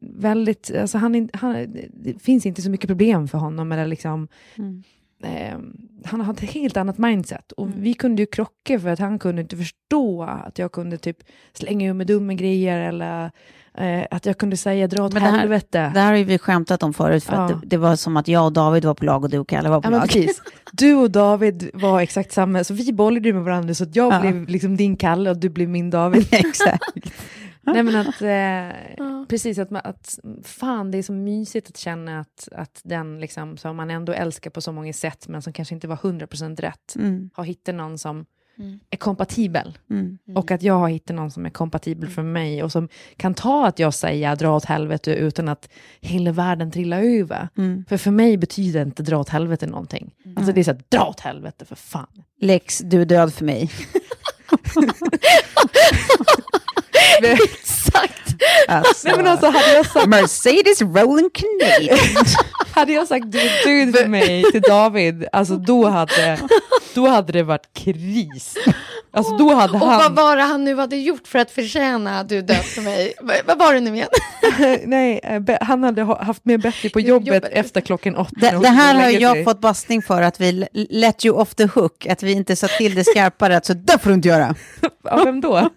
väldigt, alltså han, han, det finns inte så mycket problem för honom eller liksom Mm. Eh, han har ett helt annat mindset. Och vi kunde ju krocka för att han kunde inte förstå att jag kunde typ slänga ur mig dumma grejer eller eh, att jag kunde säga dra åt Men det här- helvete. Det här har ju vi skämtat om förut, för att Ja. det, det var som att jag och David var på lag och du och Kalle var på Ja, lag. precis. [laughs] Du och David var exakt samma, så vi bollade ju med varandra så att jag Ja. blev liksom din Kalle och du blev min David. [laughs] Exakt. [laughs] Nej men att, eh, [laughs] precis att, man, att fan det är så mysigt att känna att, att den liksom, som man ändå älskar på så många sätt men som kanske inte var 100% rätt, Mm. har hittat någon som Mm. är kompatibel. Mm. Och att jag har hittat någon som är kompatibel för mig och som kan ta att jag säger dra åt helvete utan att hela världen trillar över. Mm. För för mig betyder inte dra åt helvete någonting. Alltså det är så här, dra åt helvete för fan. Lex, du är död för mig. [laughs] [laughs] [laughs] Exakt. Alltså. Nej men alltså hade jag sagt, Mercedes Rolling Canadian. [laughs] hade jag sagt du död för mig till David, alltså då hade, då hade det varit kris. Alltså då hade Och vad han... var det han nu hade gjort för att förtjäna att du död för mig? vad, var det nu igen? [laughs] Nej, eh, han hade ha- haft mer bättre på jobbet, Jobbet. efter klockan åtta. Det, det här har jag fått bastning för, att vi let you off the hook, att vi inte sa till det skarpare, att så där får du inte göra. Av vem då?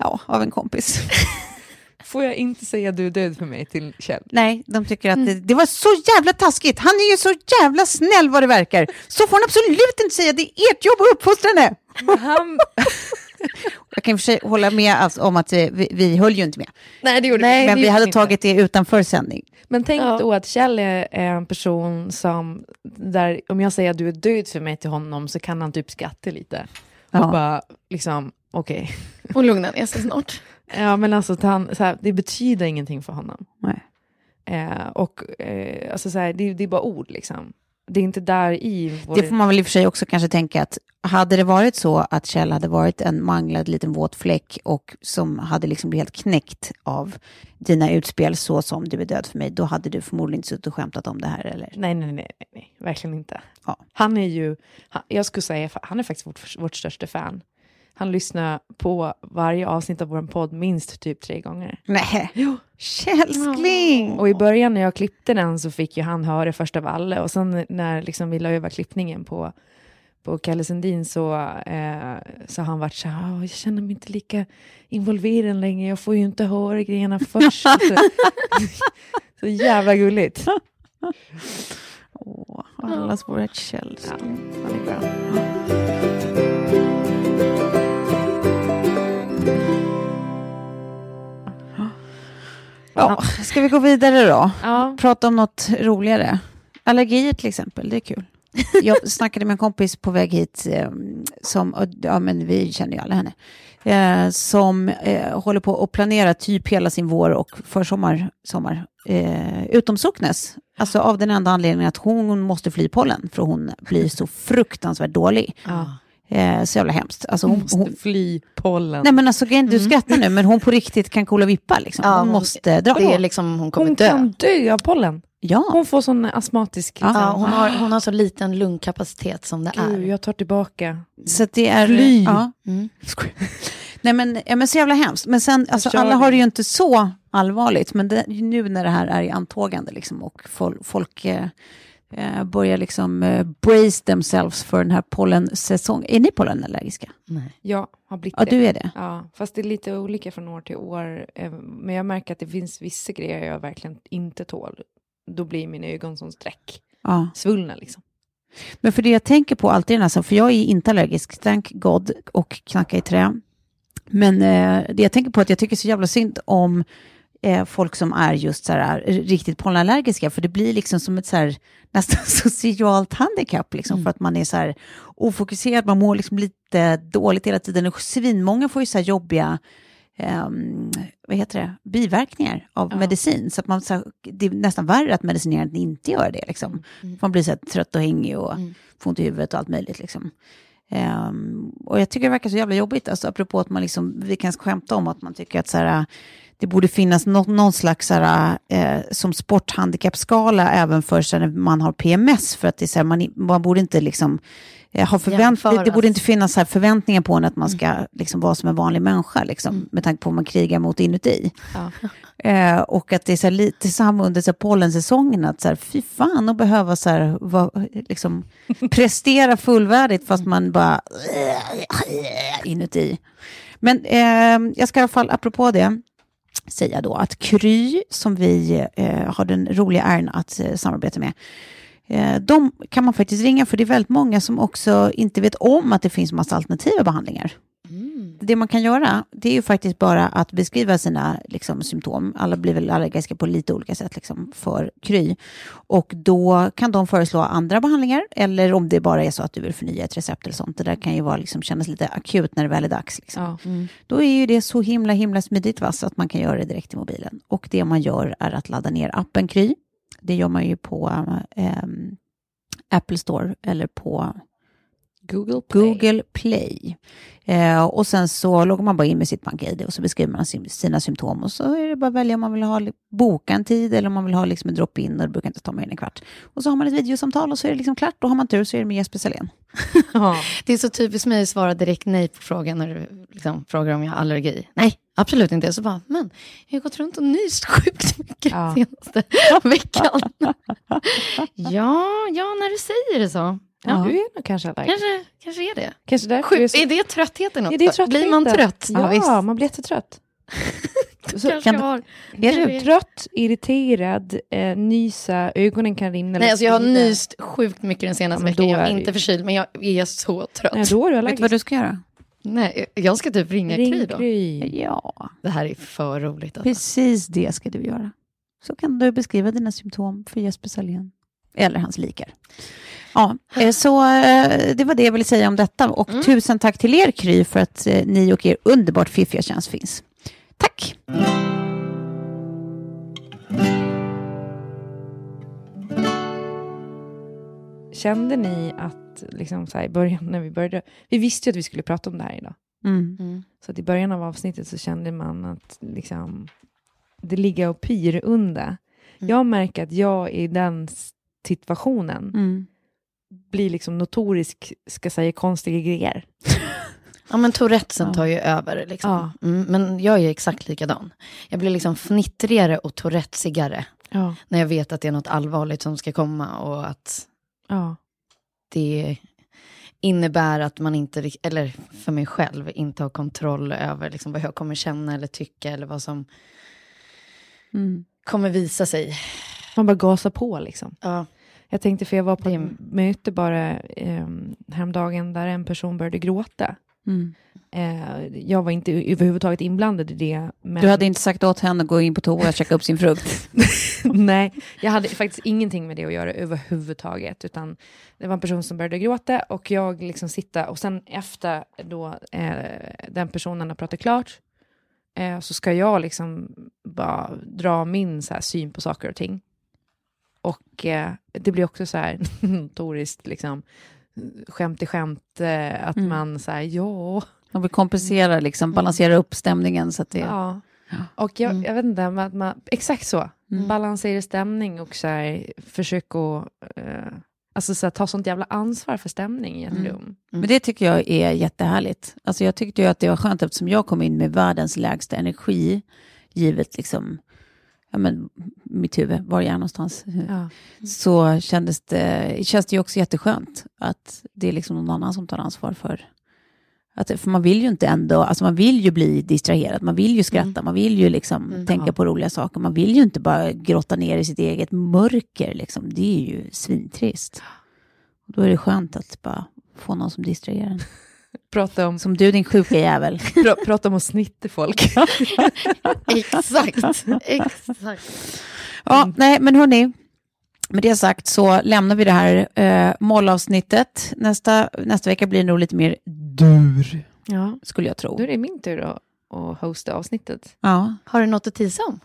Ja, av en kompis. [laughs] Får jag inte säga du är död för mig till Kjell? Nej, de tycker att det, det var så jävla taskigt. Han är ju så jävla snäll vad det verkar. Så får han absolut inte säga. Det är ert jobb att uppfostra henne. Men han, [laughs] Jag kan i och för sig hålla med alltså, om att eh, vi, vi höll ju inte med. Nej, det gjorde Nej, Men det vi hade inte. tagit det utanför sändning. men tänk Ja. då att Kjell är en person som, där om jag säger att du är död för mig till honom så kan han typ skratta lite. Ja. Och bara, liksom, okej. [laughs] vi. Och lugna ner sig snart. Ja, men alltså, att han, så här, det betyder ingenting för honom. Nej. Eh, och eh, alltså, så här, det, det är bara ord liksom. Det är inte där i vår... Det får man väl i och för sig också kanske tänka att hade det varit så att Kjell hade varit en manglad liten våt fläck och som hade liksom blivit helt knäckt av dina utspel så som du är död för mig, då hade du förmodligen inte suttit och skämtat om det här eller? Nej, nej, nej, nej, nej, verkligen inte. Ja. Han är ju, han, jag skulle säga, han är faktiskt vårt, vårt största fan. Han lyssnar på varje avsnitt av vår podd minst typ tre gånger. Nej, Kjellskling! Och i början när jag klippte den så fick ju han höra först av alla och sen när liksom vi la över klippningen på, på Kalle Sundin så, eh, så har han varit så här, "Åh, jag känner mig inte lika involverad längre, jag får ju inte höra grejerna [laughs] först. så jävla gulligt. Åh, allas vårt Kjellskling. Han Ja, ska vi gå vidare då? Ja. Prata om något roligare. Allergier till exempel, det är kul. Jag [laughs] snackade med en kompis på väg hit, eh, som, ja men vi känner ju alla henne, eh, som eh, håller på att planera typ hela sin vår och försommar, sommar, eh, utom Socknes. Alltså av den enda anledningen att hon måste fly pollen, för hon blir så fruktansvärt dålig. Ja. Eh, så jävla hemskt. Alltså hon, Måste hon, fly pollen. nej men alltså du skrattar nu, men hon på riktigt kan kolla vippa liksom. Ja, hon, hon- måste dra. Det är liksom, hon kommer hon dö. kan dö av pollen. Ja. Hon får sån astmatisk... Ja, Liksom. Ja, hon, har, hon har så liten lungkapacitet som det Gud, är. jag tar tillbaka. Så det är... Fly. Ja. Mm. Nej men, ja, men så jävla hemskt. Men sen, alltså, alla har det ju inte så allvarligt. Men det, nu när det här är i antågande liksom, och folk, folk eh, eh, börjar liksom eh, brace themselves för den här pollensäsongen. Är ni pollenallergiska? Nej. Jag har blivit Ja, det. du är det. Ja, fast det är lite olika från år till år. eh, Men jag märker att det finns vissa grejer jag verkligen inte tål. Då blir mina ögon som streck. Ja. Svullna liksom. Men för det jag tänker på alltid, den här, för jag är inte allergisk, thank God, och knackar i trä. Men eh, det jag tänker på är att jag tycker så jävla synd om eh, folk som är just så här, eh, riktigt pollenallergiska, för det blir liksom som ett så här, [laughs] nästan socialt handikapp, liksom, för att man är så här ofokuserad, man mår liksom lite dåligt hela tiden. Och svinmånga får ju så här jobbiga ehm, vad heter det, biverkningar av medicin. Så att man, så här, det är nästan värre att att inte göra det. Liksom. Man blir så här, trött och hängig och får ont i huvudet och allt möjligt. Liksom. Ehm, och jag tycker det verkar så jävla jobbigt, alltså, apropå att man liksom, vi kan skämta om att man tycker att så här, det borde finnas nå- någon slags så här, eh, som sporthandikappskala även för så när man har PMS, för att det är man, man borde inte liksom eh, ha förvänt- det, det borde inte finnas så här förväntningar på en att man ska liksom vara som en vanlig människa, liksom, med tanke på vad man krigar mot inuti. Ja. [laughs] Eh, och att det är så lite samma under så här, pollensäsongen, att så här, fy fan att behöva så här, va, liksom, [laughs] prestera fullvärdigt fast man bara inuti. Men eh, jag ska i alla fall, apropå det, säga då att Kry, som vi eh, har den roliga äran att eh, samarbeta med, eh, de kan man faktiskt ringa för det är väldigt många som också inte vet om att det finns massa alternativa behandlingar. Det man kan göra, det är ju faktiskt bara att beskriva sina liksom, symptom. Alla blir väl allergiska på lite olika sätt liksom, för Kry. Och då kan de föreslå andra behandlingar, eller om det bara är så att du vill förnya ett recept eller sånt. Det där kan ju vara, liksom, kännas lite akut när det väl är dags. Liksom. Ja. Då är ju det så himla himla smidigt va, så att man kan göra det direkt i mobilen. Och det man gör är att ladda ner appen Kry. Det gör man ju på ehm, Apple Store eller på Google Play. Google Play. Eh, och sen så loggar man bara in med sitt BankID och så beskriver man sin, sina symptom och så är det bara att välja om man vill ha, boka en tid eller om man vill ha liksom en drop-in och det brukar inte ta mer än en kvart. Och så har man ett videosamtal och så är det liksom klart. Då har man tur så är det med Jesper Salén. [laughs] Ja. Det är så typiskt mig att svara direkt nej på frågan när du liksom frågar om jag har allergi. Nej, absolut inte. Så bara, men jag har gått runt och nyst sjukt mycket Ja. [laughs] senaste veckan. [laughs] ja, ja, när du säger det så. Ja, Ja, du är nog kanske allergisk. kanske, kanske är det. Kanske därför Sjuk, är så- är det tröttheten också? Ja, det är tröttheten. Blir man trött? Ja, visst. man blir jättetrött. Så, [laughs] Kanske kan jag har. Är Kanske du är- trött, irriterad, eh, nysa, ögonen kan rinna. Nej, alltså jag har nyst sjukt mycket den senaste Ja, veckan. Jag är är inte förkyld, men jag är så trött. Nej, då är du Vet du allergisk. vad du ska göra? Nej, jag ska typ ringa Kry Ring då. Kry. Ja, Det här är för roligt. Alltså. precis det ska du göra. Så kan du beskriva dina symptom för Jesper Salén. Eller hans likar. Ja, eh, så eh, det var det jag ville säga om detta. Och Mm. tusen tack till er Kry för att eh, ni och er underbart fiffiga tjänst finns. Tack! Kände ni att, liksom så här, i början när vi började, vi visste ju att vi skulle prata om det här idag. Mm. Mm. Så att i början av avsnittet så kände man att liksom, det ligger och pyr under. Mm. Jag märker att jag i den situationen Mm. blir liksom notorisk, ska säga konstiga grejer. Ja, men Tourettesen Ja. tar ju över. Liksom. Ja. Mm, men jag är exakt likadan. Jag blir liksom fnittrigare och tourettsigare Ja. när jag vet att det är något allvarligt som ska komma och att det innebär att man inte, eller för mig själv, inte har kontroll över liksom vad jag kommer känna eller tycka eller vad som Mm. kommer visa sig. Man bara gasar på liksom. Ja. Jag tänkte, för jag var på ett möte bara eh, häromdagen där en person började gråta. Mm. Eh, jag var inte överhuvudtaget inblandad i det. Men Du hade inte sagt åt henne att gå in på toa och checka upp sin frukt? [laughs] [laughs] Nej, jag hade faktiskt ingenting med det att göra överhuvudtaget. Utan det var en person som började gråta och jag liksom sitta och sen efter då eh, den personen har pratat klart eh, så ska jag liksom bara dra min så här, syn på saker och ting. Och eh, det blir också så här [laughs] notoriskt liksom skämt i skämt eh, att Mm. man säger ja, De vill kompensera, liksom, balansera upp stämningen så att det... Ja. Och jag, Mm. jag vet inte, man, man, exakt så. Mm. Balansera stämning och så här, försök att eh, alltså så här, ta sånt jävla ansvar för stämning i ett Mm. rum. Men det tycker jag är jättehärligt. Alltså jag tyckte ju att det var skönt eftersom jag kom in med världens lägsta energi, givet liksom ja, men, mitt huvud, var jag är någonstans, Ja. så kändes det, känns det ju också jätteskönt att det är liksom någon annan som tar ansvar för att, för man vill ju inte ändå, alltså man vill ju bli distraherad, man vill ju skratta, man vill ju liksom tänka på roliga saker, man vill ju inte bara grotta ner i sitt eget mörker, liksom. det är ju svintrist. Och då är det skönt att bara få någon som distraherar en. [laughs] Prata om, Som du din sjuka jävel. [laughs] pra, prata om att snitta folk. [laughs] Exakt, exakt. Ja, nej, men hörni. Med det sagt så lämnar vi det här eh, mollavsnittet. Nästa, nästa vecka blir det nog lite mer dur, Ja. skulle jag tro. Då är det min tur att, att hosta avsnittet. Ja. Har du något att tisa om?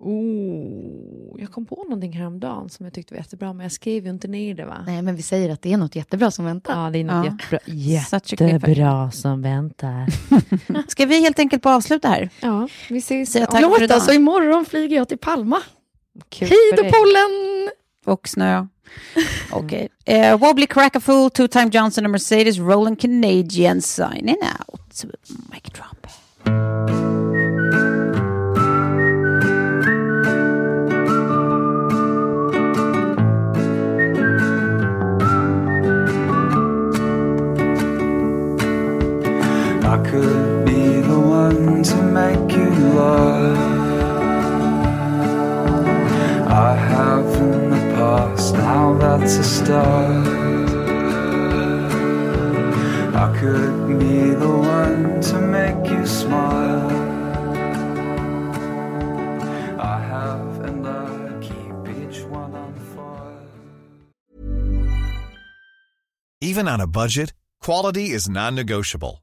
Oh, jag kom på någonting häromdagen som jag tyckte var jättebra, men jag skrev ju inte ner det va? Nej, men vi säger att det är något jättebra som väntar. Ja, det är något Ja. jättebra, jättebra som väntar. [laughs] Ska vi helt enkelt bara avsluta här? Ja, vi ses. Säga tack Låt alltså, imorgon flyger jag till Palma. Kul Hej då pollen! Och snö. [laughs] Okej. Eh, Wobbly Crackafool, Two-Time Johnson och Mercedes Rolling Canadian signing out. Mic drop. Could be the one to make you laugh. I have in the past, now that's a start. I could be the one to make you smile. I have and I keep each one on file. Even on a budget, quality is non-negotiable.